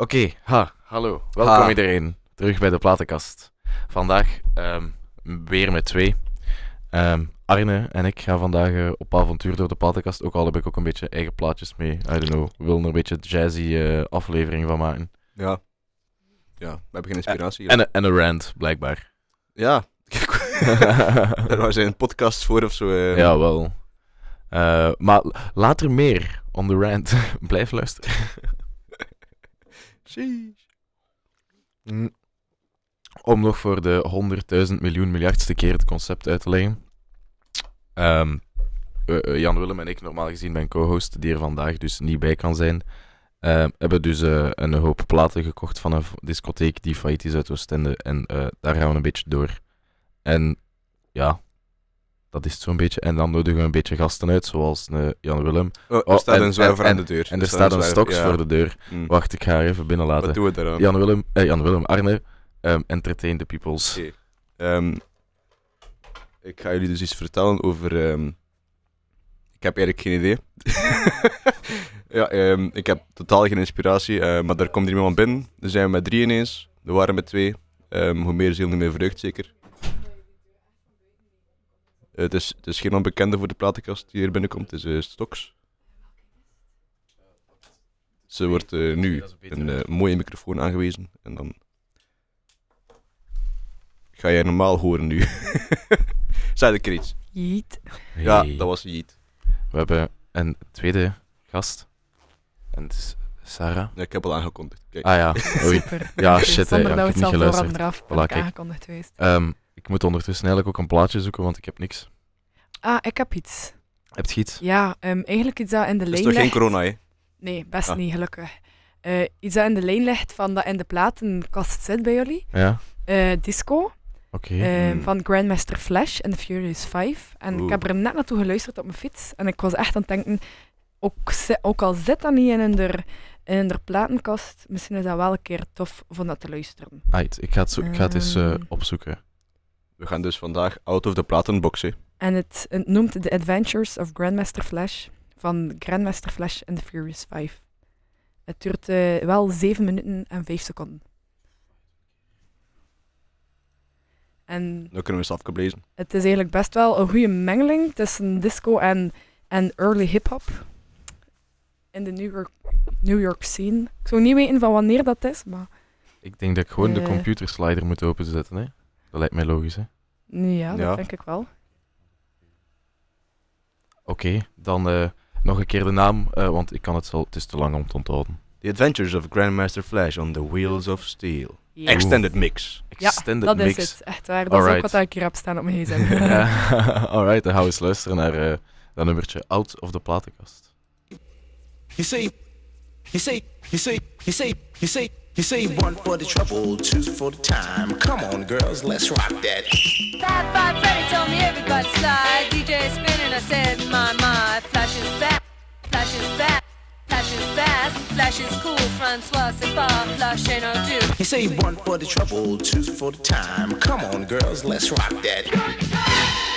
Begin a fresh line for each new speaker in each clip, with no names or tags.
Oké.
Ha, hallo. Welkom
Ha.
iedereen. Terug bij de platenkast. Vandaag ehm, weer met twee. Ehm, Arne en ik gaan vandaag eh, op avontuur door de platenkast. Ook al heb ik ook een beetje eigen plaatjes mee. I don't know. We willen er een beetje jazzy eh, aflevering van maken.
Ja. Ja, we hebben geen inspiratie.
En, een- en een rant, blijkbaar.
Ja. Daar was een podcast voor of zo. eh.
ja, wel. Maar later meer on the rant. Blijf luisteren. Om nog voor de honderdduizend miljoen miljardste keer het concept uit te leggen. Ehm, eh, Jan Willem en ik, normaal gezien mijn co-host, die er vandaag dus niet bij kan zijn, ehm, hebben dus eh, een hoop platen gekocht van een discotheek die failliet is uit Oostende. En eh, daar gaan we een beetje door. En ja, dat is het zo'n beetje. En dan nodigen we een beetje gasten uit, zoals eh, Jan Willem.
Oh, er
Oh,
staat
en-
een zwijver
en-
aan de deur.
En er staat een stoks
ja.
voor de deur.
Hm.
Wacht, ik ga haar even binnenlaten.
Wat doen we daaraan?
Jan Willem, eh, Jan Willem, Arne, ehm, entertain the peoples.
Oké. Ehm, ik ga jullie dus iets vertellen over. ehm, ik heb eigenlijk geen idee. ja, ik heb totaal geen inspiratie, eh, maar daar komt er iemand binnen. Er zijn we met drie ineens. We waren met twee. Hoe meer ziel, hoe meer vreugd, zeker. Eh, het, is, het is geen onbekende voor de platenkast die hier binnenkomt. Het is eh, Stoks. Ze wordt eh, nu een mooie microfoon aangewezen. En dan ga jij normaal horen nu. Zei ik er iets?
Jeet.
Ja, dat was Jeet.
We hebben een tweede gast. En het is Sarah.
Ja, ik heb al aangekondigd. Kijk.
Ah ja, oei.
Super.
Ja, shit, hè. Ja, ik heb
het
niet geluisterd. Voilà,
ik
kijk.
aangekondigd geweest.
Ehm, ik moet ondertussen eigenlijk ook een plaatje zoeken, want ik heb niks.
Ah, ik heb iets.
Heb je iets?
Ja, ehm, eigenlijk iets dat in de
Dat is
lijn
toch geen
ligt.
corona, hè?
Nee, best
Ah.
niet, gelukkig. Eh, iets dat in de lijn ligt van dat in de platenkast zit bij jullie.
Ja?
Eh, disco.
Oké.
eh,
Hmm.
Van Grandmaster Flash en The Furious 5. En
Oeh.
ik heb er net naartoe geluisterd op mijn fiets. En ik was echt aan het denken, ook, ook al zit dat niet in hun, in hun platenkast, misschien is dat wel een keer tof om dat te luisteren.
Aight, ik ga het, zo- ik ga het eens eh,
Ehm.
opzoeken.
We gaan dus vandaag out of the platenbox, hè.
En het, het noemt The Adventures of Grandmaster Flash van Grandmaster Flash and the Furious 5. Het duurt eh, wel 7 minuten en 5 seconden. En
Dan kunnen we eens afgeblezen.
het is eigenlijk best wel een goede mengeling tussen disco en, en early hip-hop. In de New York, New York scene. Ik zou niet weten van wanneer dat is, maar
Ik denk dat ik gewoon de
Eh.
computerslider moet openzetten, hè. Dat lijkt mij logisch, hè.
ja, dat
Ja.
denk ik wel.
Oké, dan eh, nog een keer de naam, eh, want ik kan het zo, het is te lang om te onthouden.
The Adventures of Grandmaster Flash on the Wheels of Steel.
Ja,
Extended mix.
Extended
dat
mix.
is het. Echt waar. Dat is
Alright.
ook wat ik hier heb staan op mijn gsm.
Ja, Alright, dan gaan we eens luisteren naar eh, dat nummertje Out of the Platenkast.
You say, you say, you say, you say, you say, you say one for the trouble, two for the time. Come on, girls, let's rock that.
Five, five, Freddy told me everybody slide. DJ spinning, I said, my, my. Flash is back, flash is back, flash is fast, flash is cool. Francois, c'est pas, flash ain't no do.
You say one for the trouble, two for the time. Come on, girls, let's rock that.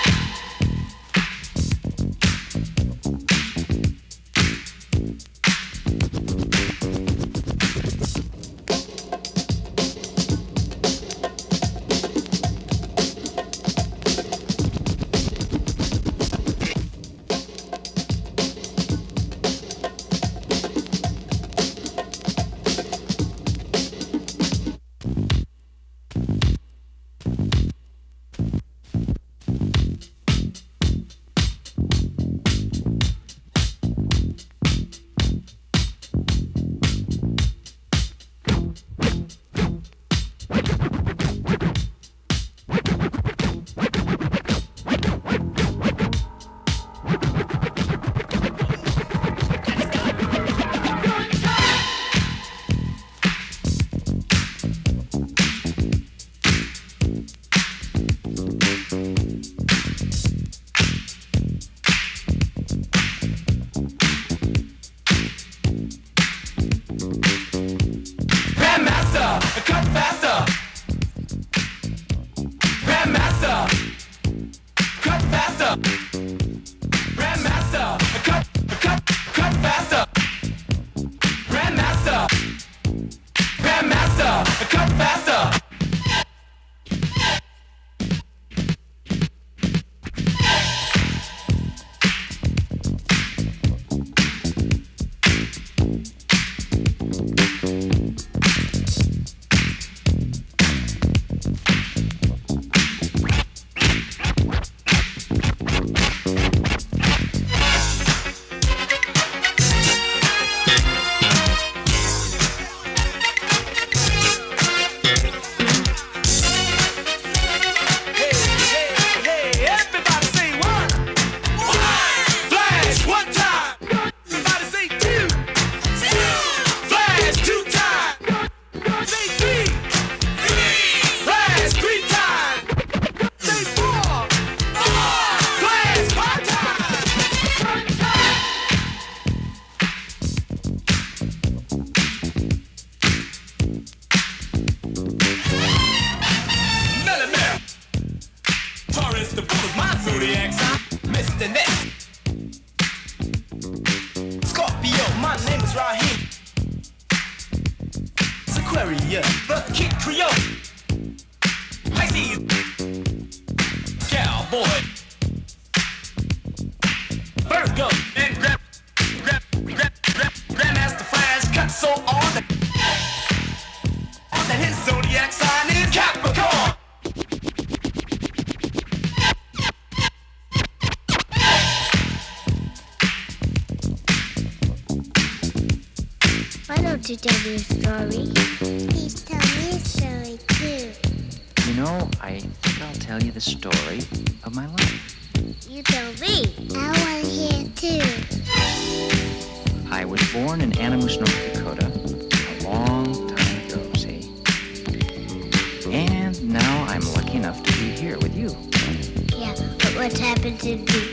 the bull is my zodiac sign, Mr. Next. Scorpio, my name is Raheem. It's Aquarius, the Kid Creole. Pisces.
To tell me a story? Please tell me a story too.
You know, I think I'll tell you the story of my life.
You tell me. I want to hear too.
I was born in Animus, North Dakota, a long time ago, see? And now I'm lucky enough to be here with you.
Yeah, but what happened to the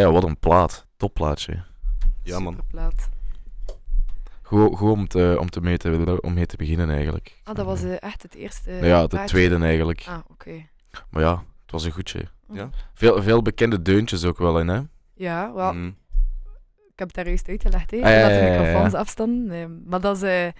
Ja, wat een plaat. Topplaatje.
Ja, man.
Superplaat.
Gewoon gewoon om te, om, te mee te, om mee te beginnen eigenlijk.
Ah, dat was eh, echt het eerste.
Nou ja, de tweede eigenlijk.
Ah, oké.
Maar ja, het was een goedje.
Ja.
Veel, veel bekende deuntjes ook wel in, hè?
Ja, wel,
Mm.
ik heb het daar juist uitgelegd, hè,
Ah, ja,
dat
ja,
de microfoons afstonden. Eh, maar dat is... eh,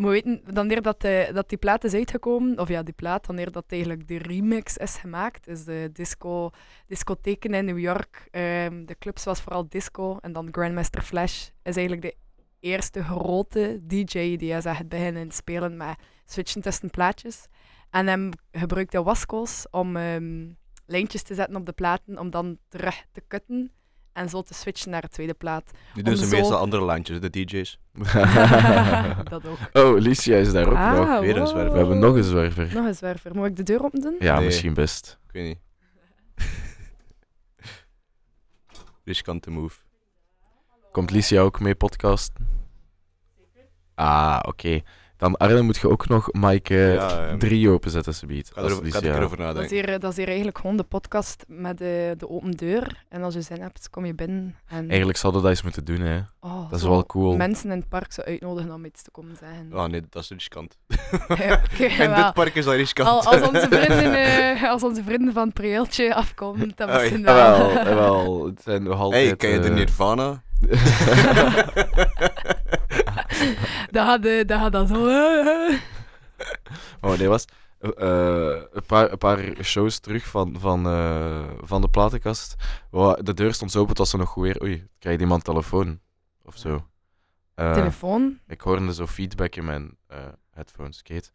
moet weten, wanneer dat, eh, dat die plaat is uitgekomen, of ja, die plaat, wanneer dat eigenlijk de remix is gemaakt, is de disco, discotheken in New York. ehm, de clubs was vooral disco. En dan Grandmaster Flash is eigenlijk de eerste grote DJ die is echt beginnen spelen met switchen tussen plaatjes. En hem gebruikte waskels om ehm, lijntjes te zetten op de platen, om dan terug te kutten en zo te switchen naar de tweede plaat.
Die doen
Om
ze
zo-
meestal andere lijntjes, de DJ's.
dat ook.
Oh, Licia is daar ook
Ah,
nog.
weer een zwerver.
We hebben nog een zwerver.
Nog een zwerver. Moet ik de deur open doen?
Ja,
Nee.
misschien best.
Ik weet niet. Riskante move.
Komt Licia ook mee podcasten? Ah, oké. Dan Arlen moet je ook nog Mike eh,
Ja, ehm,
3 openzetten, subiet.
Ik ga er, ik ga er een keer over
Dat is, hier, eh, dat is hier eigenlijk gewoon de podcast met de, de open deur. En als je zin hebt, kom je binnen. En,
Eigenlijk zouden we dat eens moeten doen, hè.
oh,
dat is wel cool.
Mensen in het park zou uitnodigen om iets te komen zeggen.
Ah nee, dat is riskant.
Ja,
en
wel.
dit park is al riskant.
Al, als, onze vrienden, eh, als onze vrienden van het preeltje afkomen, dan
Oh, ja.
misschien
Ah,
wel.
wel, ah, wel, het zijn nog altijd...
hey, ken je de
eh,
Nirvana?
Dat gaat eh, dat gaat zo. eh,
Oh, nee, was eh, een, paar, een paar shows terug van, van, eh, van de platenkast. Wa- De deur stond zo open, het was er nog goed weer. Oei, krijgt iemand telefoon? Of zo. Eh,
Telefoon.
ik hoorde zo feedback in mijn eh, headphones, Kate.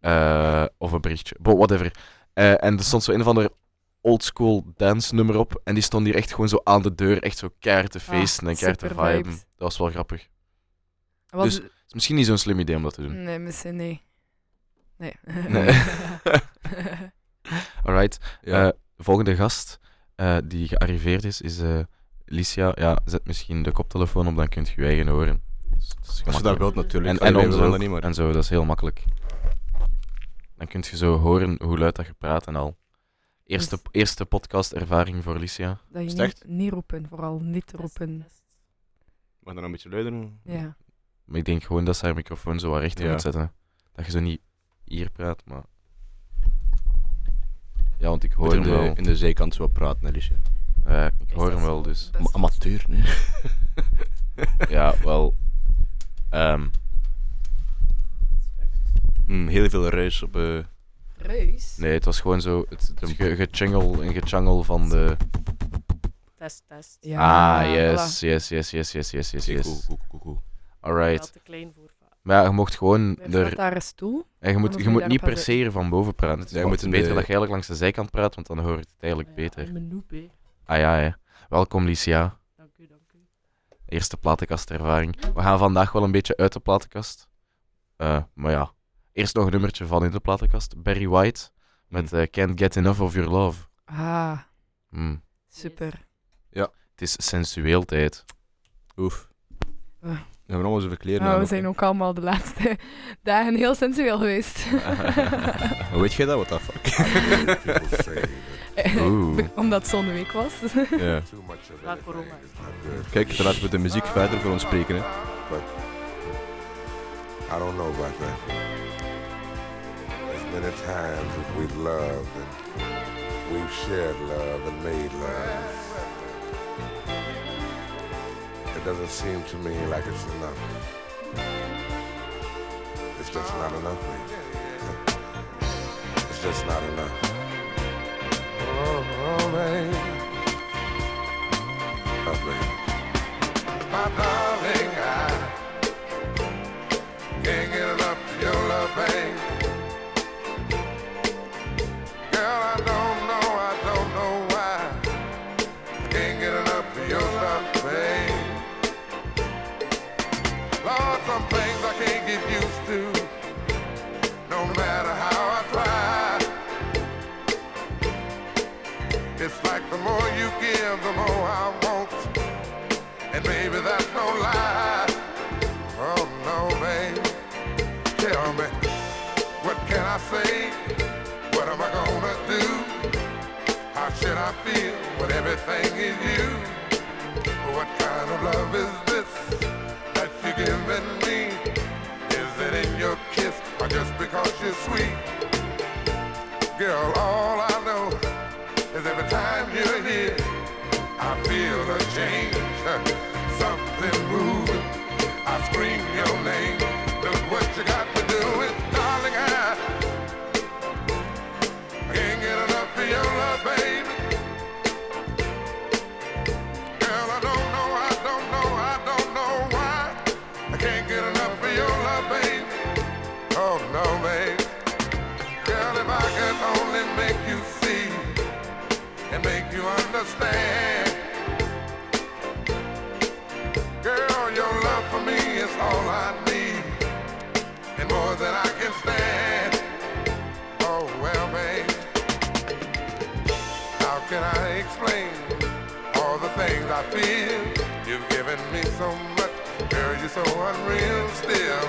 Eh, of een berichtje. But whatever. Eh, en er stond zo een of ander oldschool dance nummer op. En die stond hier echt gewoon zo aan de deur, echt zo keihard te feesten en keihard te
Ah,
viben. Dat was wel grappig.
Was,
Dus- is misschien niet zo'n slim idee om dat te doen.
Nee, misschien nee. Nee.
Nee. Alright.
Ja.
Eh, volgende gast eh, die gearriveerd is, is eh Licia. Ja, zet misschien de koptelefoon op, dan kunt je je eigen horen. Dat is- dat is
Als je dat wilt natuurlijk.
En, en
dat niet, maar...
En zo, dat is heel makkelijk. Dan kun je zo horen hoe luid dat je praat en al. Eerste,
Dus-
eerste podcast-ervaring voor Licia.
Dat je niet, niet roepen, vooral niet roepen.
Mag dat een beetje luider doen?
Ja.
Maar ik denk gewoon dat ze haar microfoon zo wat rechter
Ja.
moet zetten. Dat je zo niet hier praat, maar... Ja, want ik hoor hem
de,
wel.
in de zijkant zo praten, Alicia.
Eh, ik hoor hem wel, dus...
Ma- Amateur, nee.
Ja, wel... ehm,
Mm, heel veel ruis op... eh
Reus.
nee, het was gewoon zo... Het, het ge- gechungel en gechangel van de...
Test, test.
Ja,
ah, yes,
voilà.
yes, yes, yes, yes, yes, yes, yes. Alright.
Te klein voor.
Maar ja, je mocht gewoon
Er
er...
daar een stoel.
En je moet, je
moet
niet per se hier van boven praten. Het
Ja, je moet in
beter
de-
dat je eigenlijk langs de zijkant praat, want dan hoort het eigenlijk beter.
Mijn noep, hè.
Ah ja, hè. Welkom Licia.
Dank u, dank u.
Eerste platenkastervaring. We gaan vandaag wel een beetje uit de platenkast. Eh, maar ja, eerst nog een nummertje van in de platenkast. Barry White met eh, Can't Get Enough of Your Love.
Ah,
Hmm.
super.
Het is sensueel tijd.
Oef.
Ah.
We hebben allemaal zoveel kleren
Nou, we zijn ook allemaal de laatste dagen heel sensueel geweest.
Hoe weet jij dat? What the fuck?
Oeh.
Omdat het zo'n week was.
ja.
Corona.
Kijk, dan laten we de muziek verder voor ons spreken. Hè.
I don't know about that. There's many times that we've loved and we've shared love and made love. It doesn't seem to me like it's enough. It's just not enough, baby. It's just not enough. Oh, oh baby. Oh, baby. My darling, I give, the more I want. And baby, that's no lie. Oh no, babe. Tell me, what can I say? What am I gonna do? How should I feel when everything is you? What kind of love is this that you're giving me? Is it in your kiss or just because you're sweet? Girl, all I know is every time you're here, feel a change, something moving. I scream your name. Look what you got to do it, darling. I can't get enough of your love, baby. Girl, I don't know, I don't know, I don't know why. I can't get enough of your love, baby. Oh no, babe. Girl, if I could only make you see and make you understand. all I need and more than I can stand. Oh well, babe, how can I explain all the things I feel? You've given me so much, girl, you're so unreal. Still,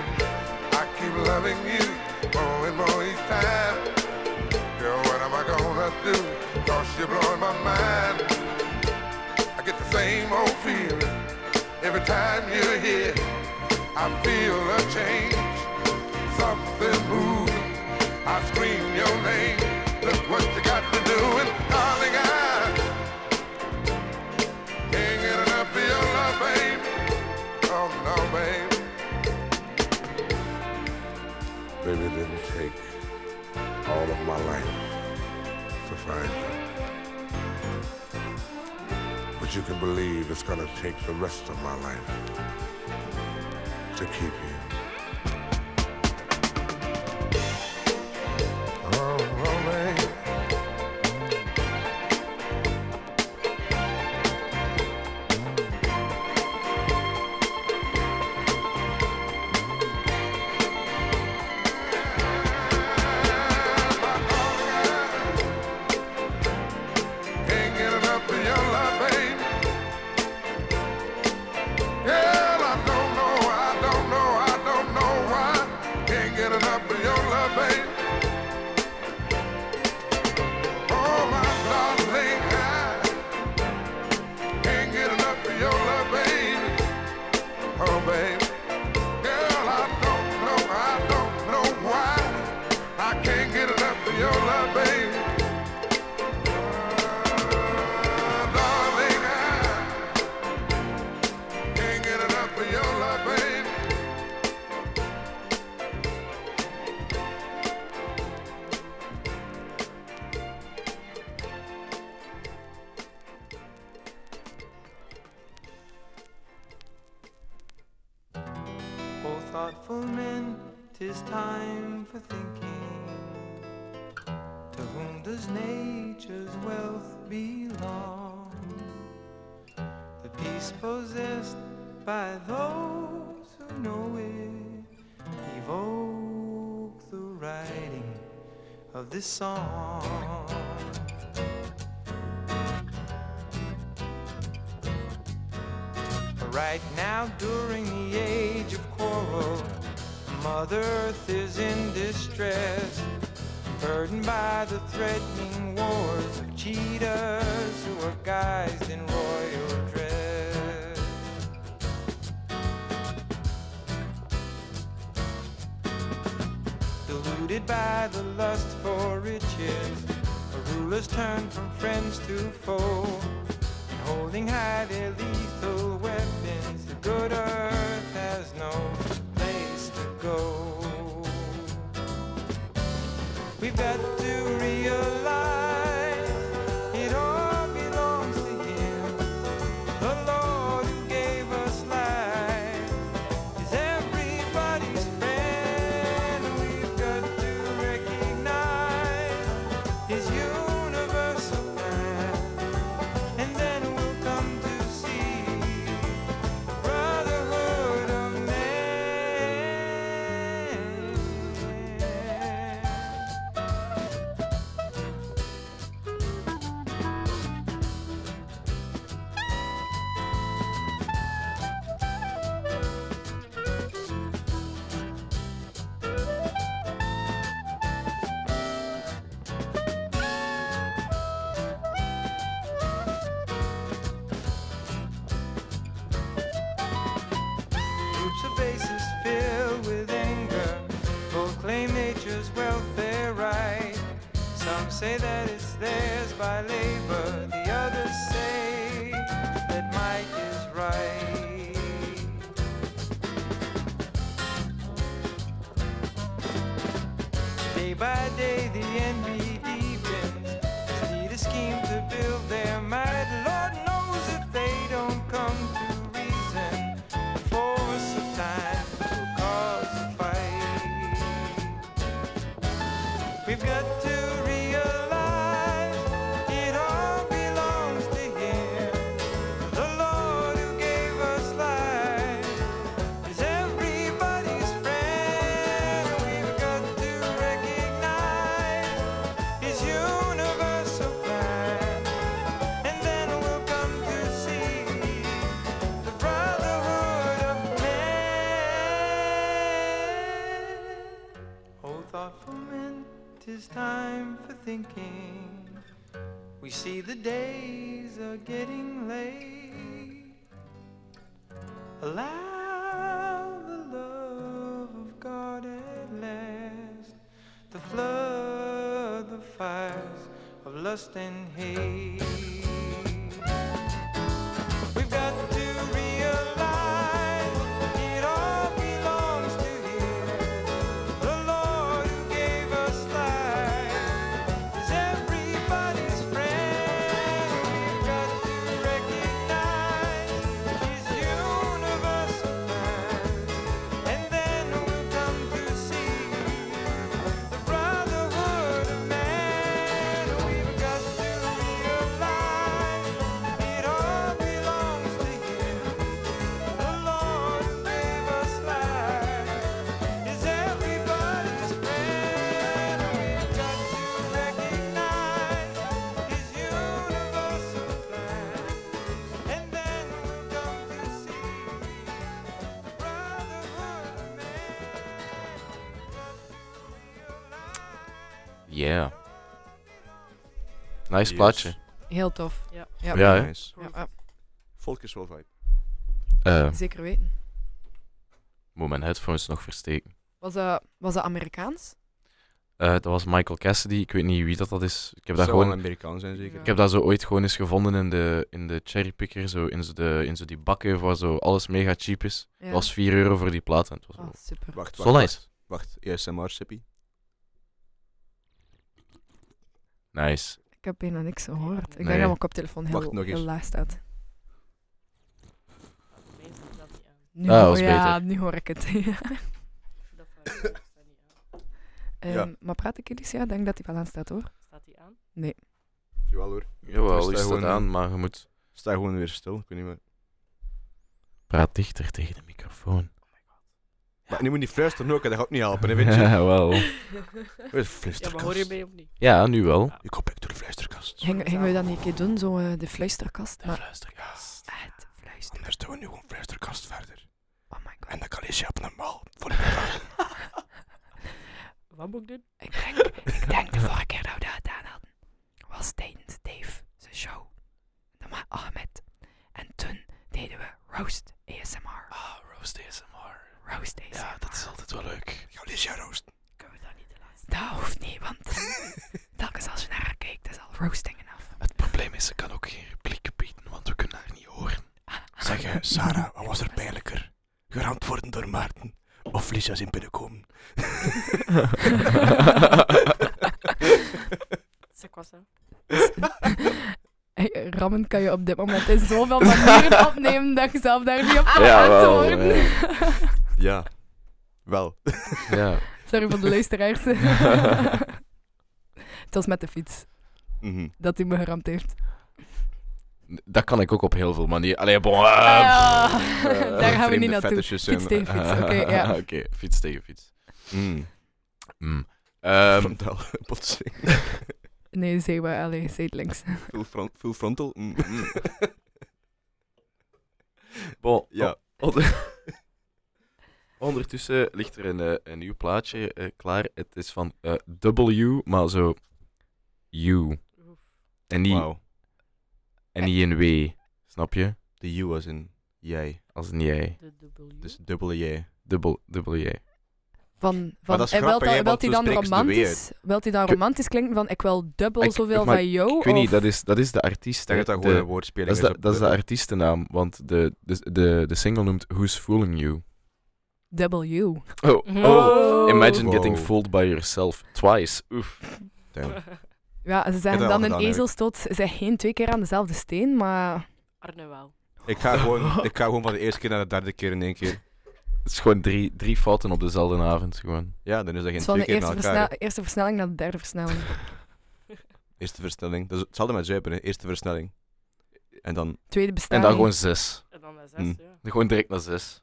I keep loving you more and more each time. Girl, what am I gonna do? Cause you're blowing my mind. I get the same old feeling every time you're here. I feel a change, something moving. I scream your name. Look what you got to do, darling. I can't get enough of your love, babe. Oh no, babe. Baby, it didn't take all of my life to find you. But you can believe it's gonna take the rest of my life to keep you.
this song. Right now, during the age of quarrel, Mother Earth is in distress, burdened by the threatening wars of cheetah. Deluded by the lust for riches, the rulers turn from friends to foe. And holding high their lethal weapons, the good earth has no place to go. We've got to We see the days are getting late. Allow the love of God at last to flood the fires of lust and
Nice
Yes.
plaatje.
Heel tof.
Ja.
Ja.
Ja?
Nice.
Ja, ja.
Volk is wel vibe.
Eh,
Zeker weten.
moet mijn headphones nog versteken.
Was dat, was dat Amerikaans?
Eh, dat was Michael Cassidy. Ik weet niet wie dat, dat is. Ik heb dat
Zou wel
gewoon...
Amerikaan zijn, zeker.
Ik heb dat zo ooit gewoon eens gevonden in de, in de cherrypicker, zo in, zo de, in zo die bakken waar zo alles mega cheap is.
Ja.
Het was 4 euro voor die plaat en het was
Oh,
wel-
super.
Wacht,
Zo
wacht,
nice.
wacht. Wacht, ASMR, Sippy.
Nice.
Ik heb bijna niks gehoord. Ik
Nee.
denk dat mijn koptelefoon heel,
Wacht nog eens.
heel laag staat. Nu,
Ah,
hoor-
was
ja,
beter.
nu hoor ik het.
Dat van- staat niet aan.
Ehm, Maar praat ik Alicia? Ik denk dat hij wel aan staat hoor.
Staat die aan?
Nee.
Jawel hoor.
Jawel, is dat
gewoon-
aan, maar je moet...
Sta gewoon weer stil. Ik weet niet meer.
Praat dichter tegen de microfoon.
Maar nu moet niet fluisteren ook, dat gaat niet helpen, hè, weet je.
Ja, wel.
Ja, maar
fluisterkast?
hoor je mij of niet?
Ja, nu wel.
Ik hoop ik door de fluisterkast.
Ging- Gingen we dat niet een keer doen, zo eh, de fluisterkast?
De
Maar,
fluisterkast.
ah, de fluister.
Anders doen we nu gewoon fluisterkast verder.
Oh my god.
En dan kan Alicia op normaal voor de
Wat moet ik doen?
Ik denk, ik denk de vorige keer dat we dat gedaan hadden, was tijdens Dave zijn show. Dan met Ahmed. En toen deden we Roast ASMR.
Ah, roast ASMR.
Roast ASMR.
Ja, dat is altijd wel leuk.
Ga Alicia roosten.
Kunnen we dat niet de laatste?
Dat hoeft niet, want telkens als je naar haar kijkt, is al roasting enough.
Het probleem is, ze kan ook geen replieken bieden, want we kunnen haar niet horen.
Zeg, eh, Sarah, wat was er pijnlijker? Geramd worden door Maarten of Lisa zien binnenkomen?
Zeg was dat?
Hey, rammen kan je op dit moment in zoveel manieren opnemen dat je zelf daar niet op kan
Ja, wel,
antwoorden.
Ja, wel.
Ja.
Sorry voor de luisteraars. Het was met de fiets
Mhm.
dat hij me geramd heeft.
Dat kan ik ook op heel veel manieren. Allee, bon.
Ah,
eh,
ja.
pff,
Daar
eh,
gaan we
vreemde
niet naartoe.
fetishes zijn-
Fiets tegen fiets, oké, ja.
Oké, fiets tegen fiets.
Mm.
Mm. Ehm,
Frontaal botsing.
Nee, zei we, allee, zijdelings.
Full, front, full frontal. Mm.
bon,
Ja.
Ondertussen ligt er een, eh, een nieuw plaatje eh, klaar. Het is van eh, W, maar zo U. En niet,
Wauw.
en niet een W. Snap je?
De U was in jij.
Als een jij.
De W.
Dus dubbele jij.
Dubbel, dubbel jij.
Van, van,
dat is
en wilt
grappig, hè,
dat-
want
wilt hij
zo
dan
spreken ze de W
romantisch, wilt hij dan
Ik-
romantisch klinken van ik wil dubbel
Ik-
zoveel
maar
van jou?
Ik weet niet,
of-
dat is, dat is de artiest.
Denk
hè.
dat dat gewoon
De-
een woordspeling
dat is, de, dat is de artiestennaam, want de, de, de, de single noemt Who's Fooling You.
W.
Oh, oh.
Oh.
Imagine
Wow.
getting fooled by yourself twice. Oef.
Damn.
Ja, ze
dat
dan een ezelstoot, zeg geen twee keer aan dezelfde steen, maar
Arne wel.
Ik ga, gewoon, ik ga gewoon van de eerste keer naar de derde keer in één keer.
Het is gewoon drie, drie fouten op dezelfde avond. Gewoon.
Ja, dan is dat geen
van
twee keer na
eerste,
elkaar.
versnel- eerste versnelling naar de derde versnelling.
Eerste versnelling. Dat is hetzelfde met zuipen, hè. Eerste versnelling. En dan...
Tweede
En
bestelling.
dan gewoon zes.
En dan naar zes,
Mm.
ja.
Gewoon direct naar zes.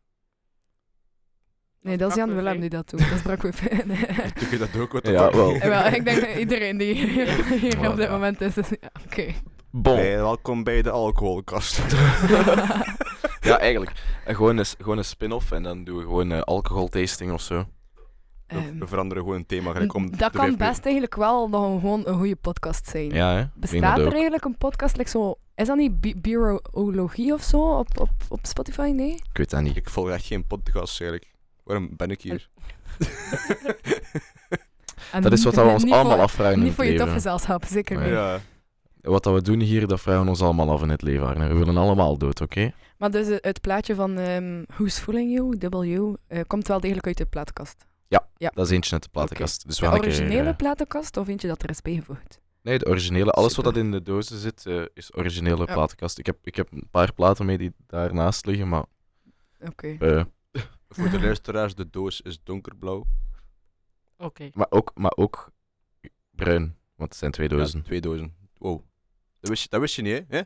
Nee, dat is Jan Willem die dat doet. Dat is Brakwe. Nee.
Doe je dat ook? Wat
Ja, wel.
Ja, wel, ik denk dat iedereen die hier, op dit moment is. is- Ja, Oké.
Bon.
Hey, welkom bij de alcoholkast.
Ja, eigenlijk. En gewoon een, gewoon een spin-off en dan doen we gewoon eh alcoholtasting of zo.
We-
Ehm,
we veranderen gewoon een thema. gelijk om
dat kan best eigenlijk wel nog een, gewoon een goede podcast zijn.
Ja, hè?
Bestaat er
ook.
eigenlijk een podcast, like zo, is dat niet bi- biologie of zo op, op, op Spotify? Nee?
Ik weet dat niet.
Ik volg echt geen podcast eigenlijk. Waarom ben ik hier?
En
Dat is wat we ons allemaal afvragen in
Niet
het
voor je
leven.
topgezelschap, zeker
Nee.
niet.
Ja.
Wat dat we doen hier, dat vragen we ons allemaal af in het leven, Arne. We willen allemaal dood, oké?
Maar dus eh, het plaatje van ehm Who's Fooling You, W, eh, komt wel degelijk uit de platenkast.
Ja,
Ja.
dat is eentje uit de platenkast. Dus we
De
gaan een keer,
originele
eh,
platenkast of eentje dat er is bijgevoegd?
Nee, de originele. Alles wat
Super.
dat in de dozen zit, eh, is originele
Ja.
platenkast. Ik heb, ik heb een paar platen mee die daarnaast liggen, maar...
Oké.
eh,
Voor de luisteraars, de doos is donkerblauw.
Oké.
maar, ook, maar ook bruin, want het zijn twee dozen.
Ja, twee dozen. Wow. Dat wist je, dat wist je niet, hè? hè?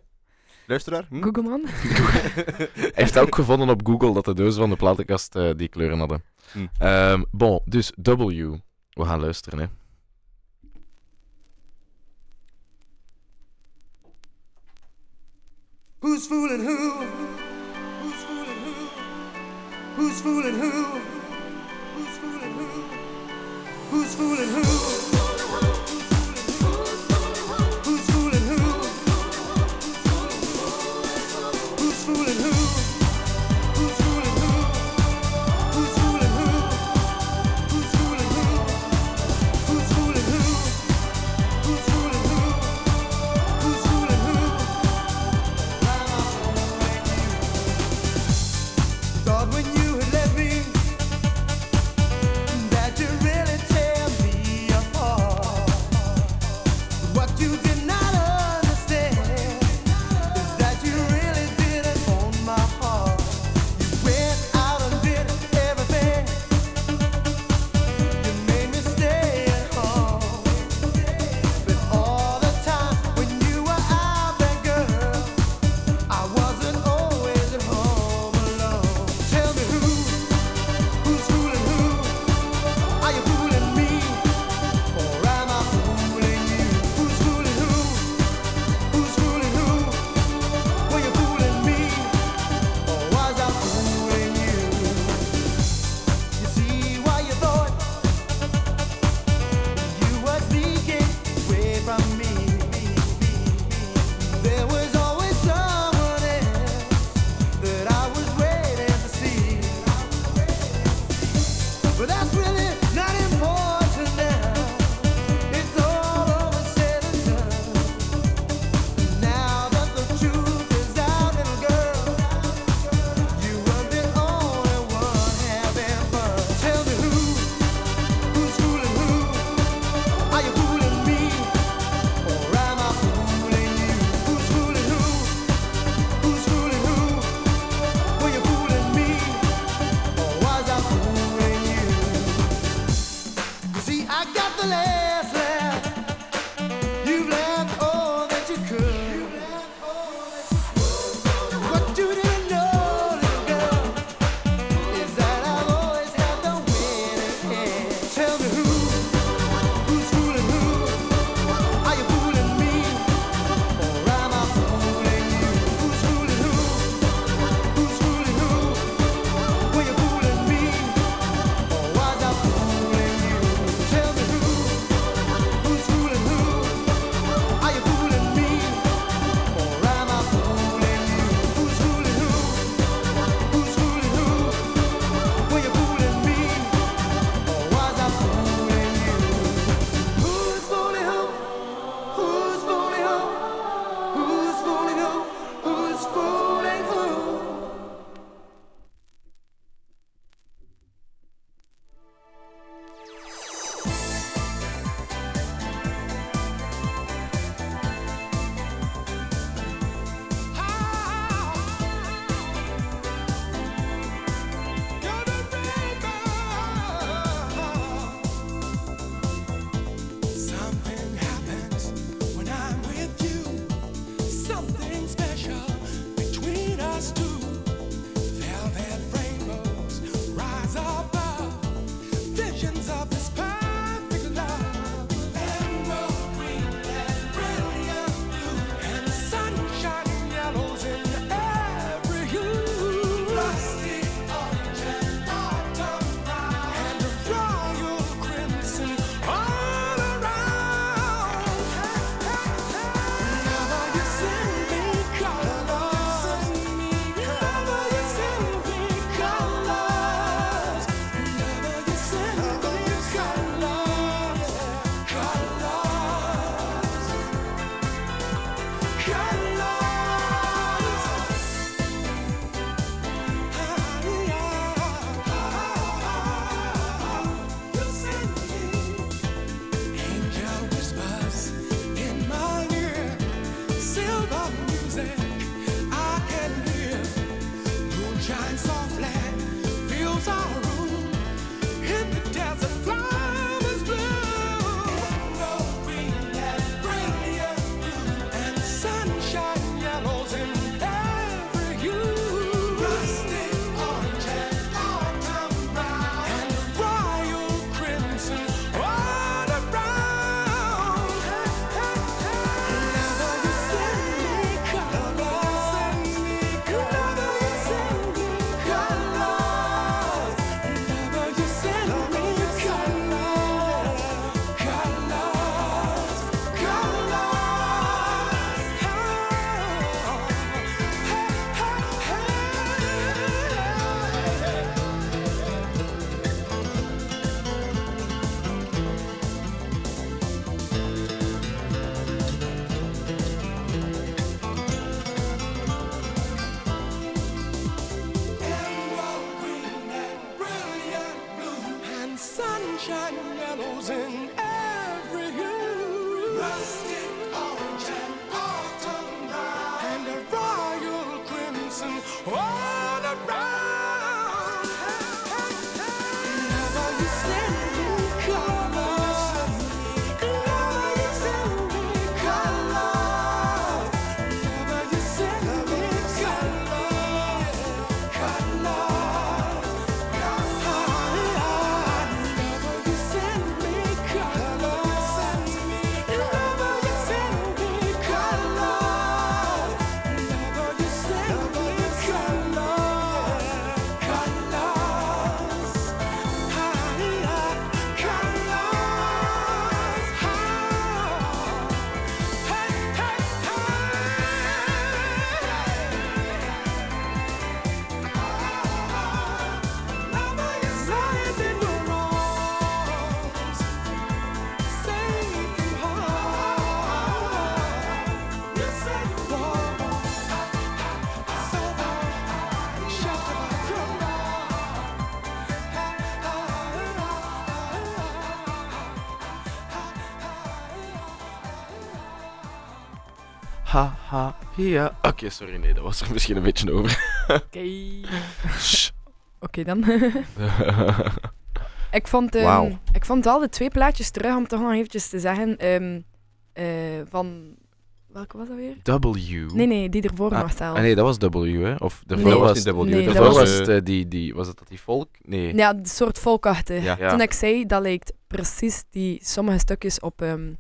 Luisteraar? Hm?
Google man.
Hij heeft ook gevonden op Google dat de dozen van de platenkast eh, die kleuren hadden.
Hm.
Ehm, bon, dus W. We gaan luisteren, hè.
Who's fooling who? Who's fooling who? Who's fooling who? Who's fooling who?
Ja. Oké, sorry, nee, dat was er misschien een beetje over.
Oké.
Oké dan. ik, vond, ehm, ik vond wel de twee plaatjes terug, om toch nog eventjes te zeggen, ehm, eh, van... Welke was dat weer?
W.
Nee, nee, die ervoor
Ah,
nog zelf.
ah, nee, dat was W, hè? Of de
Nee. was
was
niet W,
Nee,
daarvoor
was-
was het, eh, die, die, was het dat die volk? Nee.
Ja, een soort volkachtig.
Ja. Ja.
Toen ik zei, dat lijkt precies die sommige stukjes op ehm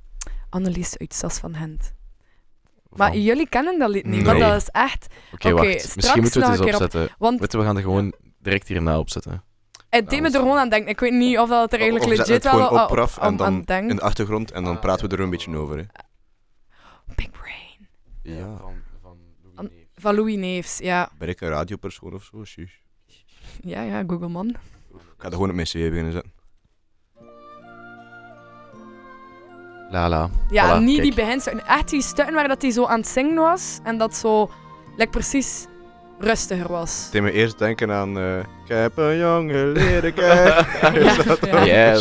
Annelies uit Sas van Gent. Maar
Van-
jullie kennen dat lied niet, maar
Nee.
dat is echt...
Oké, wacht.
straks
Misschien moeten we het eens
op-
opzetten.
Want
Weet je, we gaan er gewoon direct hierna opzetten.
het deed me er gewoon aan denken. Ik weet niet of dat het er eigenlijk
Of we zetten
legit
het
wel
gewoon
op,
op en dan
aan denkt.
in de achtergrond en dan praten we er een beetje over. Hè.
Big Brain.
Ja.
An- Van Louis Neefs, ja.
Ben ik een radiopersoon of zo? Shush.
Ja, ja, Google man.
Ik ga er gewoon op mijn cv beginnen zetten.
Lala.
Ja,
Voilà,
niet
kijk.
die beginstukken. Echt die stukken waar dat hij zo aan het zingen was en dat zo like, precies rustiger was.
Het deed me eerst denken aan... eh, ik heb een jongen leren kennen.
Ja,
Dat
ja.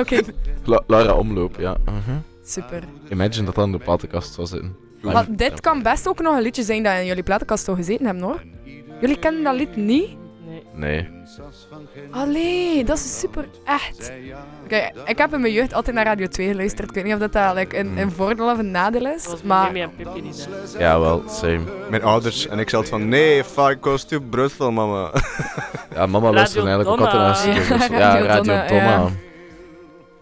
Oké,
La- Laura Omloop, ja. Mhm.
super.
Imagine dat dat in de platenkast zou zitten.
Maar dit kan best ook nog een liedje zijn dat in jullie platenkast toch gezeten hebben hoor. Jullie kennen dat lied niet?
Nee.
Nee.
Allee, dat is super echt. Oké, ik heb in mijn jeugd altijd naar Radio 2 geluisterd. Ik weet niet of dat, dat like, een, een voordeel of een nadeel is.
Dat was
Maar
maar... en Pippi niet. hè.
Ja, wel, same.
Mijn ouders en ik zelf van... Nee, fuck, goes to Brussel, mama.
Ja, mama luisterde
Radio
eigenlijk ook altijd naar. Studios.
Ja, Radio
Radio
Donna,
Donna.
ja.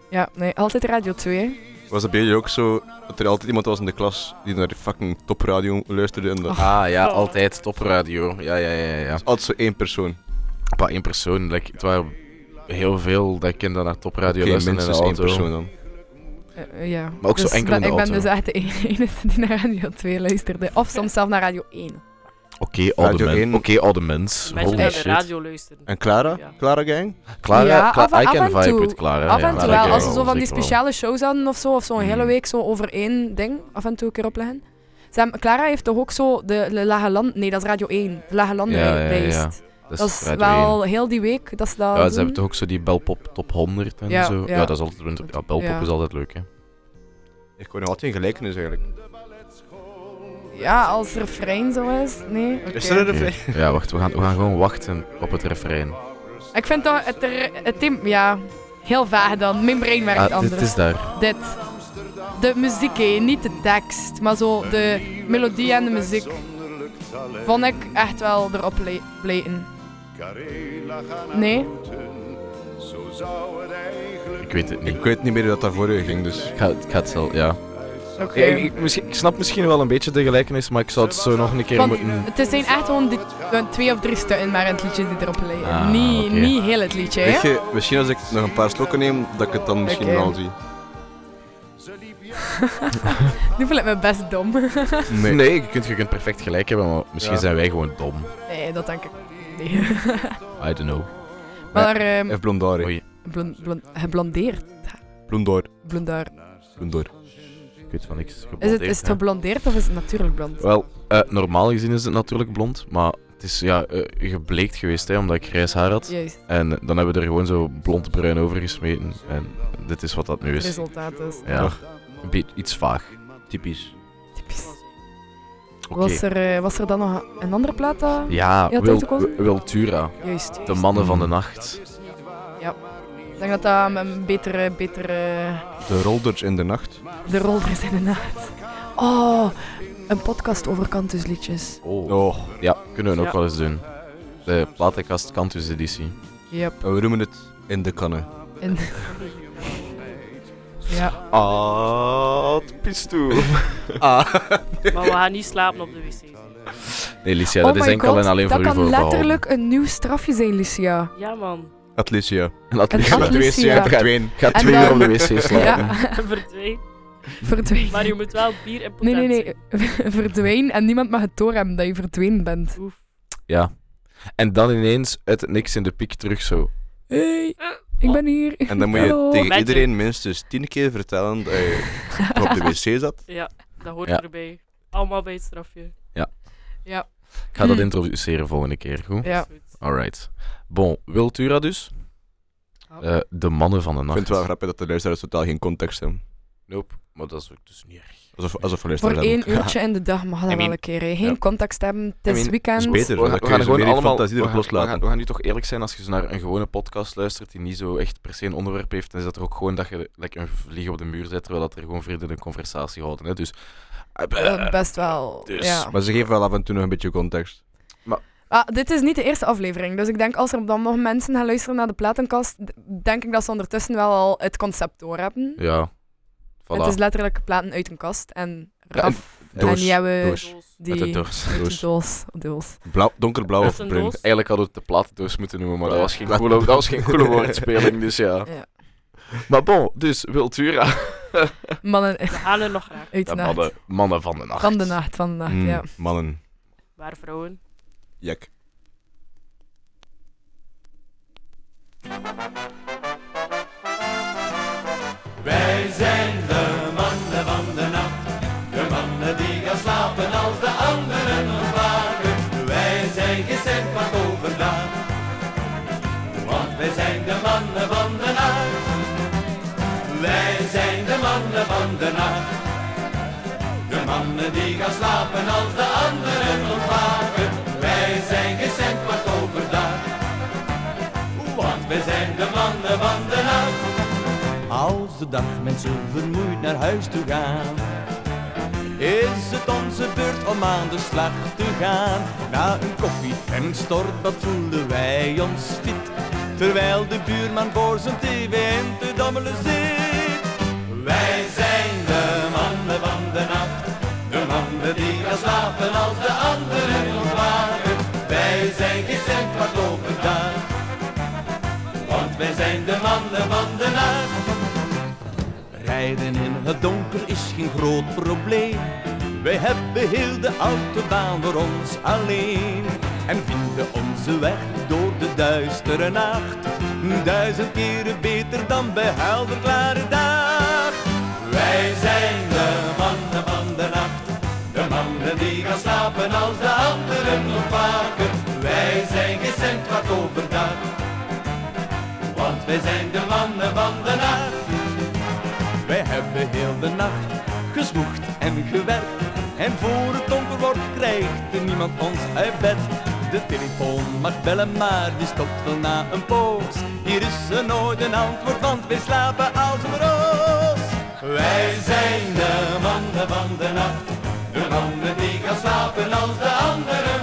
ja, nee, altijd Radio 2.
Was dat bij jullie ook zo... Dat er altijd iemand was in de klas die naar de fucking topradio luisterde en dat...
Ah ja, altijd topradio. Ja, ja, ja, ja.
Altijd zo één persoon.
Maar één persoon. Like, het waren heel veel dat ik dat naar topradio
Oké,
luisteren in de
minstens één
auto.
persoon dan.
Eh, ja.
Maar ook zo
Dus
enkel in de
Ik ben
auto.
dus echt de enige die naar Radio 2 luisterde. Of soms zelf naar Radio 1.
Oké, oude men-
één.
Oké, oude mens.
Mensen
Holy
die naar de
shit.
radio luisteren.
En Clara?
Ja.
Clara gang?
Clara,
Ja,
Cla-
af en-
I can vibe
toe.
with Clara.
Af
ja,
en toe wel, als ze zo van die speciale shows hadden of zo, of zo'n hele
Mm.
week zo over één ding af en toe een keer opleggen. Clara heeft toch ook zo de, de Lage Land... Nee, dat is Radio 1. De Lage Landen
Ja, ja, ja.
lijst.
Dat
Dat
is
wel heel die week dat ze dat
Ja,
doen.
ze hebben toch ook zo die Belpop top 100 en
Ja,
zo. Ja.
ja.
dat is altijd... Ja, Belpop
Ja.
is altijd leuk, hè.
Ik kon nog altijd een gelijkenis eigenlijk.
Ja, als refrein zo is. Nee, oké.
Is er een refrein?
Ja, wacht, we gaan, we gaan gewoon wachten op het refrein.
Ik vind dat het, er, het thema... Ja, heel vaag dan. Mijn brein werkt
Ah,
anders.
dit is daar.
Dit. De muziek, hé. niet de tekst, maar zo de melodie en de muziek. Vond ik echt wel erop le-. Nee?
Ik weet het niet.
Ik weet niet meer dat dat voor u ging, dus...
Ik ga, ik ga het zelf, ja.
Oké.
Ja, ik, ik- misschien- ik snap misschien wel een beetje de gelijkenis, maar ik zou het zo nog een keer
Want
moeten...
het zijn echt gewoon die, twee of drie stukken maar in het liedje die erop liggen.
Ah,
niet, niet heel het liedje, hè?
Weet je, misschien als ik nog een paar slokken neem, dat ik het dan misschien wel zie.
Nu voel ik me best dom.
Nee, nee je, kunt, je kunt perfect gelijk hebben, maar misschien
Ja.
zijn wij gewoon dom.
nee, dat denk ik niet.
I don't know.
maar ehm
Even blondaar, hè.
Oei,
blond, blond, geblondeerd.
Blondaar.
Blondaar.
Blondaar.
ik weet van niks.
Is het,
Geblondeerd,
is het
ja.
geblondeerd of is het natuurlijk blond?
Wel, eh, normaal gezien is het natuurlijk blond, maar Het is ja, eh, gebleekt geweest, hè, omdat ik grijs haar had.
Juist.
En dan hebben we er gewoon zo blond-bruin over gesmeten. En dit is wat dat nu
Het
is.
resultaat is.
Ja, een beetje iets vaag.
Typisch.
Was, er, eh, was er dan nog een andere plaat? dat
Ja, Wil? Wiltura.
Juist,
De mannen van de nacht.
Ja. Ik denk dat dat een betere, betere...
De Rolders in de nacht.
De rolders in de nacht. Oh, een podcast over kantusliedjes.
Oh. Ja, kunnen we ook
Ja.
wel eens doen. De platenkast Cantus editie.
Yep.
We noemen het in de kannen.
In... ja.
Ah, het pist toe.
Ah.
Maar we gaan niet slapen op de wc.
Nee, Licia, dat
oh
is enkel
god,
en alleen
dat
voor u
kan
voorbehouden.
letterlijk een nieuw strafje zijn, Lucia.
Ja, man.
Atlicia.
En Atlicia.
En Atlicia.
Gaat verdwenen.
Gaat
En
twee
dan-
uur op de wc slapen.
Ja.
Verdween. Maar je moet wel bier en
Nee, nee,
potentie.
nee. Verdween en niemand mag het doorhebben dat je verdwenen bent.
Ja. En dan ineens uit het niks in de piek terug zo.
Hey, ik ben hier.
En dan moet je
Hallo.
tegen iedereen minstens tien keer vertellen dat je op de wc zat.
Ja, dat hoort
Ja.
erbij. Allemaal bij het strafje.
Ja.
Ja.
Ik ga dat
Hm.
introduceren volgende keer, goed?
Ja.
Alright. Bon, Wiltura dus. Eh, de mannen van de
Ik
nacht.
vind het wel grappig dat de luisteraars totaal geen context hebben.
Nope, maar dat is ook dus niet erg.
Alsof, alsof we
Voor één
hebben.
uurtje in de dag mag dat
I
wel een keer. hè. Geen
ja.
context hebben. Het
I
is
mean,
weekend.
is beter.
We,
dan
gaan- we gaan gewoon allemaal...
fantasie
We
erop
gaan, we, gaan, we gaan nu toch eerlijk zijn als je zo naar een gewone podcast luistert die niet zo echt per se een onderwerp heeft, dan is dat er ook gewoon dat je lekker een vlieg op de muur zet, terwijl dat er gewoon vrienden een conversatie houden. Hè? Dus...
Eh, best wel.
Dus-
Ja.
Maar ze geven wel af en toe nog een beetje context.
Ah, dit is niet de eerste aflevering. Dus ik denk als er dan nog mensen gaan luisteren naar de platenkast, denk ik dat ze ondertussen wel al het concept doorhebben.
Ja. Voilà.
Het is letterlijk platen uit een kast. En
Ja,
Raf
en-
en
doos.
Jelle,
Doos.
die...
Met een doos.
Uit de
Doos.
doos. doos.
Blauw, donkerblauw of bruin.
Eigenlijk hadden we het de platendoos moeten noemen, maar dat was geen coole, dat was geen coole woordspeling, dus ja.
Ja.
Maar bon, dus Wiltura.
Mannen
We er nog graag.
uit
De
de nacht.
mannen, mannen van de nacht.
Van de nacht, van de nacht,
Mm,
ja.
Mannen.
Waar vrouwen.
Jek.
Wij zijn de mannen van de nacht. De mannen die gaan slapen als de anderen ontwaken. Wij zijn gezend wat overdag. Want wij zijn de mannen van de nacht. Wij zijn de mannen van de nacht. De mannen die gaan slapen als de anderen ontwaken. Wij zijn gezend wat overdag. Want wij zijn de mannen van de nacht. Als de dag mensen vermoeid naar huis toe gaan, is het onze beurt om aan de slag te gaan. Na een koffie en een stortbad voelen wij ons fit, terwijl de buurman voor zijn tv in te dommelen zit. Wij zijn de mannen van de nacht, de mannen die gaan slapen als de anderen ontwaken. Wij zijn geen cent wat overdag, want wij zijn de mannen van. Rijden in het donker is geen groot probleem. Wij hebben heel de autobaan voor ons alleen. En vinden onze weg door de duistere nacht. Duizend keren beter dan bij helder klare dag. Wij zijn de mannen van de nacht. De mannen die gaan slapen als de anderen ontwaken. Wij zijn geen cent wat overdag. Want wij zijn de mannen van de nacht. De nacht gesmoegd en gewerkt. En voor het donker wordt krijgt er niemand ons uit bed. De telefoon mag bellen, maar die stopt wel na een poos. Hier is er nooit een antwoord, want wij slapen als een roos. Wij zijn de mannen van de nacht. De mannen die gaan slapen als de anderen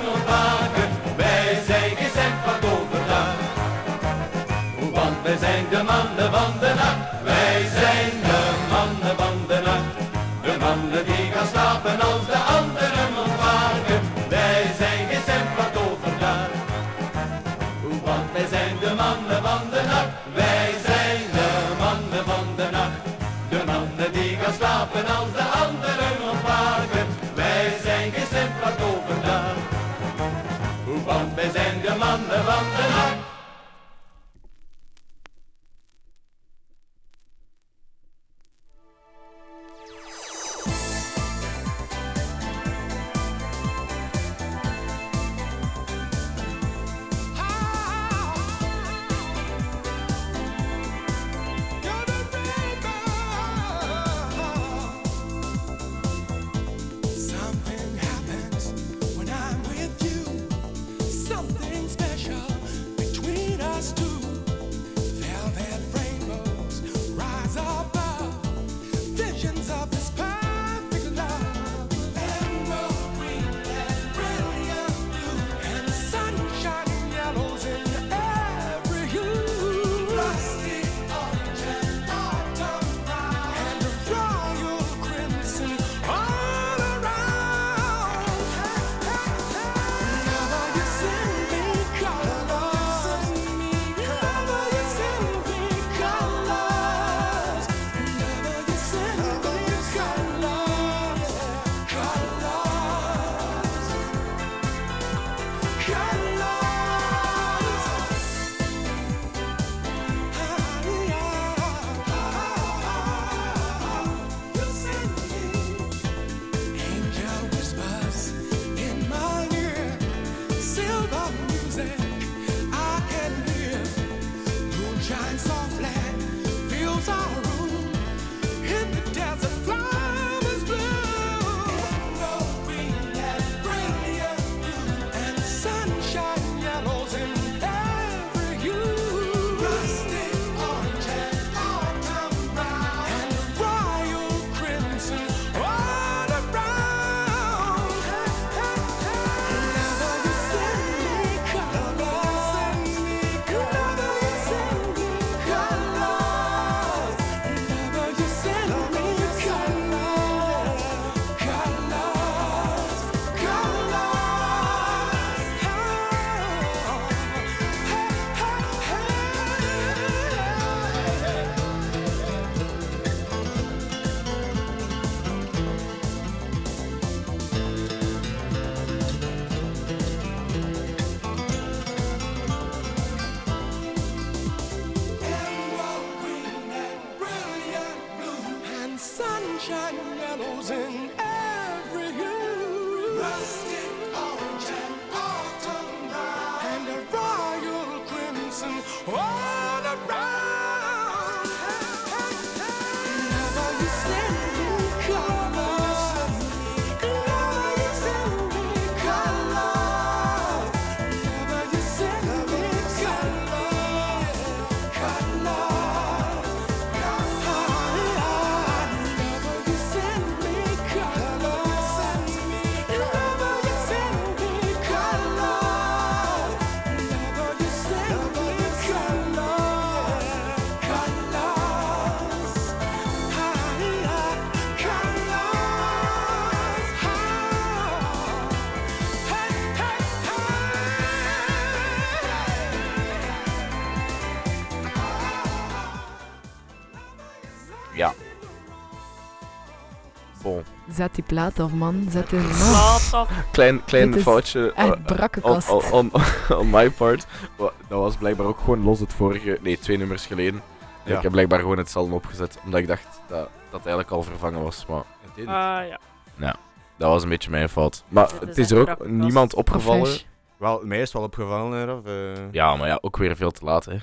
Zet die plaat af, man. Zet die
Plaat af.
Klein, klein
Dit is
foutje.
echt
eh,
brakkenkast.
On, on, on, on my part. Dat was blijkbaar ook gewoon los het vorige... Nee, twee nummers geleden.
Ja.
Ik heb blijkbaar gewoon hetzelfde opgezet. Omdat ik dacht dat dat eigenlijk al vervangen was. Maar
Ah ja.
ja, dat was een beetje mijn fout. Maar
is
het is er ook niemand opgevallen.
Wel, mij is het wel opgevallen, hè, Raf. eh.
Ja, maar ja, ook weer veel te laat, hè.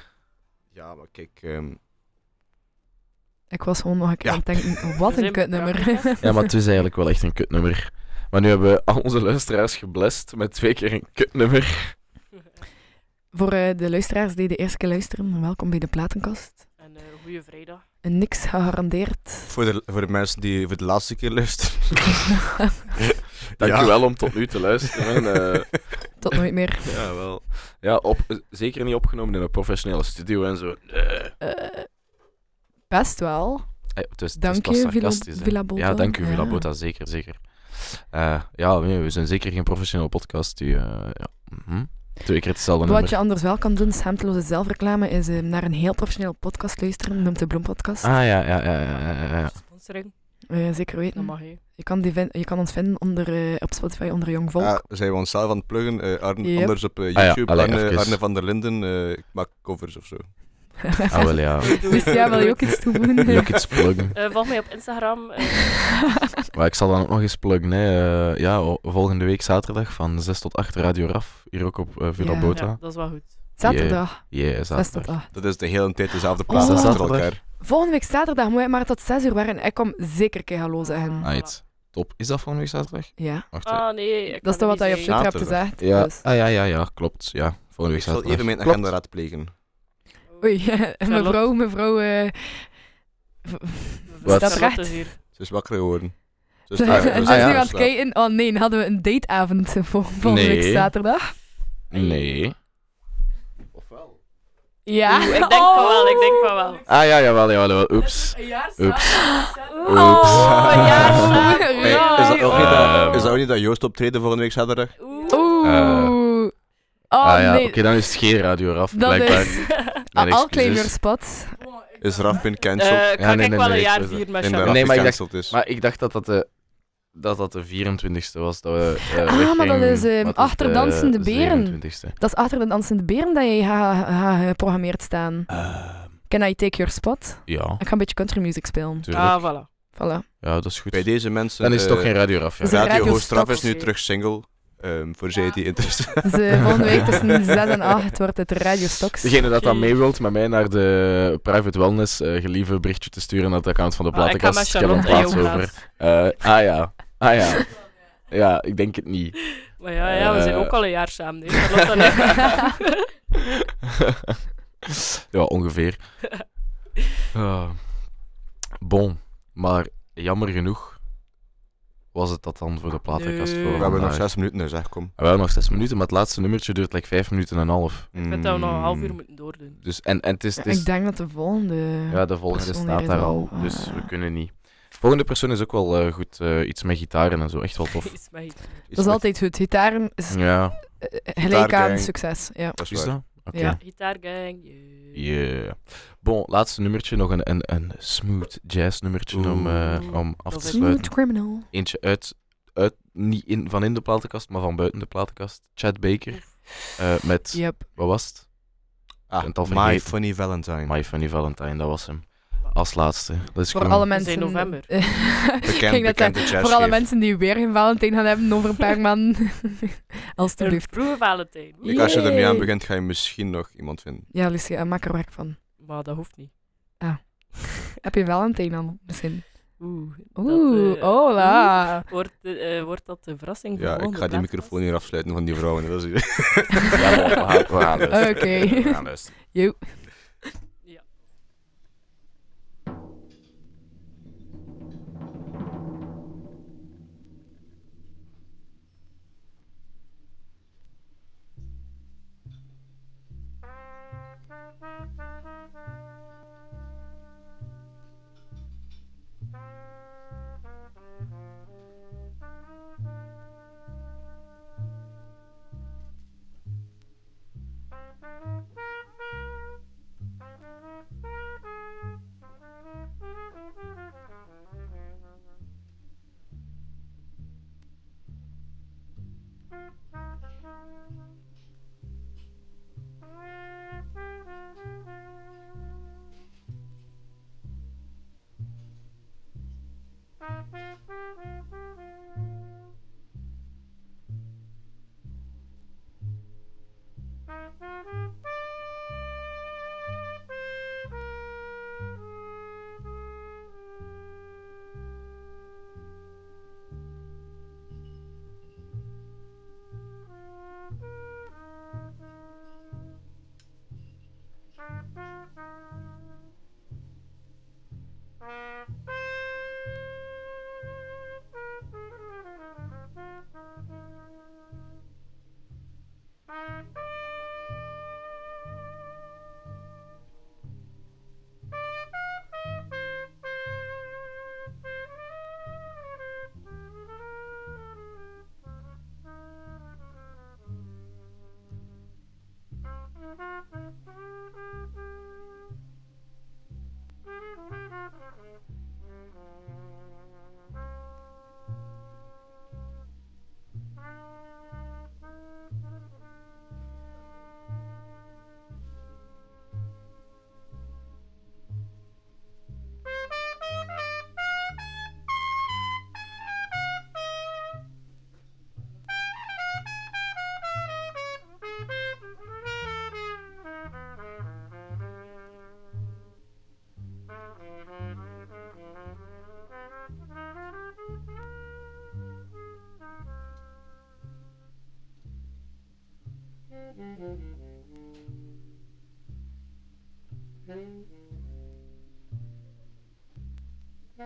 Ja, maar kijk... ehm,
Ik was gewoon nog een keer
Ja.
aan het denken, wat een kutnummer.
Ja, maar het is eigenlijk wel echt een kutnummer. Maar nu hebben we al onze luisteraars geblest met twee keer een kutnummer.
Voor eh, de luisteraars die de eerste keer luisteren, welkom bij de platenkast.
En eh goeie vrijdag.
En niks gegarandeerd.
voor, de, voor de mensen die voor de laatste keer luisteren.
Dankjewel om tot nu te luisteren. eh.
Tot nooit meer.
ja, wel. Ja, op, zeker niet opgenomen in een professionele studio en zo.
Best wel.
Eh, het is- het
Dank
was
je, Villa-. Villa Bota.
Ja, dank u, Villa. Bota, zeker, zeker. Eh, ja, we zijn zeker geen professionele podcast die... eh, ja, mhm. Twee keer hetzelfde
Wat
nummer.
je anders wel kan doen, schaamteloze zelfreclame, is eh, naar een heel professioneel podcast luisteren, noemt de Bloempodcast.
Ah, ja, ja, ja, ja, ja, ja.
Sponsoring.
Eh, zeker
Dat
weten.
mag je.
Je kan, die je kan ons vinden onder, op Spotify onder Jong Volk.
Ja, zijn we onszelf aan het pluggen. eh, Arne,
Yep.
Anders op
Ah ja,
YouTube.
allee,
Arne, van der Linden. eh, ik maak covers of zo.
Ah, wel ja.
Dus ja, wil je ook iets toevoegen?
Wil ik iets pluggen?
Eh, volg mij op Instagram. eh,
Maar ik zal dan ook nog eens pluggen. Hè. Eh, ja, volgende week zaterdag van 6 tot 8 Radio Raf. Hier ook op Villa
Ja.
Bota.
ja, dat is wel goed.
Zaterdag.
Yeah,
6 tot
zaterdag.
8.
Dat is de hele tijd dezelfde
Oh.
plaats achter elkaar.
Volgende week zaterdag moet je maar tot 6 uur waren. Ik kom zeker keer hallo zeggen.
Right. Top. Is dat volgende week zaterdag?
Ja.
Wacht.
Ah nee, ik
Dat is toch wat je op Twitter hebt gezegd.
ja.
Dus.
Ah, ja, ja, ja, klopt. Ja, volgende
Ik
week
zal
zaterdag.
even mijn agenda raadplegen.
Oei, mevrouw, mevrouw... eh, v-
Wat?
Recht.
is hier.
Ze is wakker geworden. Ze is
nu
Ah, ja.
aan
daar
het kijken. Oh nee, hadden we een dateavond vol- volgende week
Nee.
zaterdag?
Nee.
Ja.
Oeh, ik denk van wel, ik denk van wel.
Ah, ja, jawel, jawel, jawel. Oeps. Oeps.
Oh,
Oeps.
ja.
Hey, is, dat ook niet
Ehm.
dat, is dat ook niet dat Joost optreden volgende week zaterdag?
Oeh. Oh
ah ja,
nee.
oké, dan is het geen radio Raf,
Dat
blijkbaar.
is
Mijn
al claim your
excuses.
spot.
Is Raf been cancelled?
Eh,
Ja,
kan
nee,
ik
nee,
wel
nee,
een jaar
ik-
vieren met?
Raf
Nee, maar ik
gecanceld is.
Maar ik dacht dat dat de, dat dat de 24ste was. Dat we, eh,
Ah, maar dat
weggingen.
is, eh,
Wat
achter
de
dansende beren.
27ste?
Dat is achter de dansende beren dat je gaat geprogrammeerd staan.
Ehm,
Can I take your spot?
ja,
Ik ga een beetje country music spelen.
tuurlijk.
Ah, voilà.
Voilà.
Ja, dat is goed.
Bij deze mensen...
Dan is het
eh,
toch geen radio Raf, ja.
Is
Radio
Radio
Host Raf is nu terug single. Ehm, voor zij die interesse
Dus volgende week tussen 6 en 8 wordt het Radio Stocks.
Degene dat dan mee wilt met mij naar de private wellness, eh gelieve berichtje te sturen naar het account van de
Ah, ik ga met
platenkast. Ik heb een plaats over. Eh, ah ja, ah ja. Ja, ik denk het niet.
Maar ja, ja, we zijn
Eh.
ook al een jaar samen. ik.
ja, ongeveer. Bon, maar jammer genoeg was het dat dan voor de platenkast
Nee.
voor
We hebben nog zes minuten, dus zeg, kom.
We hebben nog zes minuten, maar het laatste nummertje duurt like vijf minuten en een half.
Ik vind dat we nog een half
Mm.
uur moeten doordoen.
Dus, en, en het is, het is
ik denk dat de volgende...
Ja, de volgende staat daar al,
al,
dus
eh,
we kunnen niet. De volgende persoon is ook wel eh, goed, eh, iets met gitaren en zo, echt wel tof.
Iets met iets.
Dat is altijd goed. Gitaren is
Ja,
gelijk aan succes. Ja.
Dat is
is
waar.
dat?
Ja.
Gitaargang. yeah.
Yeah. Bon, laatste nummertje, nog een, een, een smooth jazz nummertje om, eh, om af te sluiten.
Smooth criminal.
Eentje uit, uit niet in, van in de platenkast, maar van buiten de platenkast. Chad Baker, eh, met,
Yep.
wat was het?
Ah, My. Funny Valentine.
My Funny Valentine, dat was hem. Als laatste. Dat is
Voor
gewoon-
alle mensen.
zijn november.
Net
bekende
zeggen, voor alle mensen die weer een Valentijn gaan hebben over een paar maanden.
Een
Alsjeblieft.
vroege Valentijn.
Kijk, als je er nu aan begint, ga je misschien nog iemand vinden.
Ja, Lucia, maak er werk van.
Maar dat hoeft niet.
Heb je Valentijn al misschien?
Oeh.
Oeh,
dat, eh,
hola.
oeh, Wordt, eh, eh, wordt dat de verrassing voor
Ja, ik ga die microfoon hier afsluiten van die vrouwen. Dat is
Ja, maar we gaan, we gaan.
Oké.
We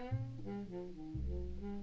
Mm-hmm.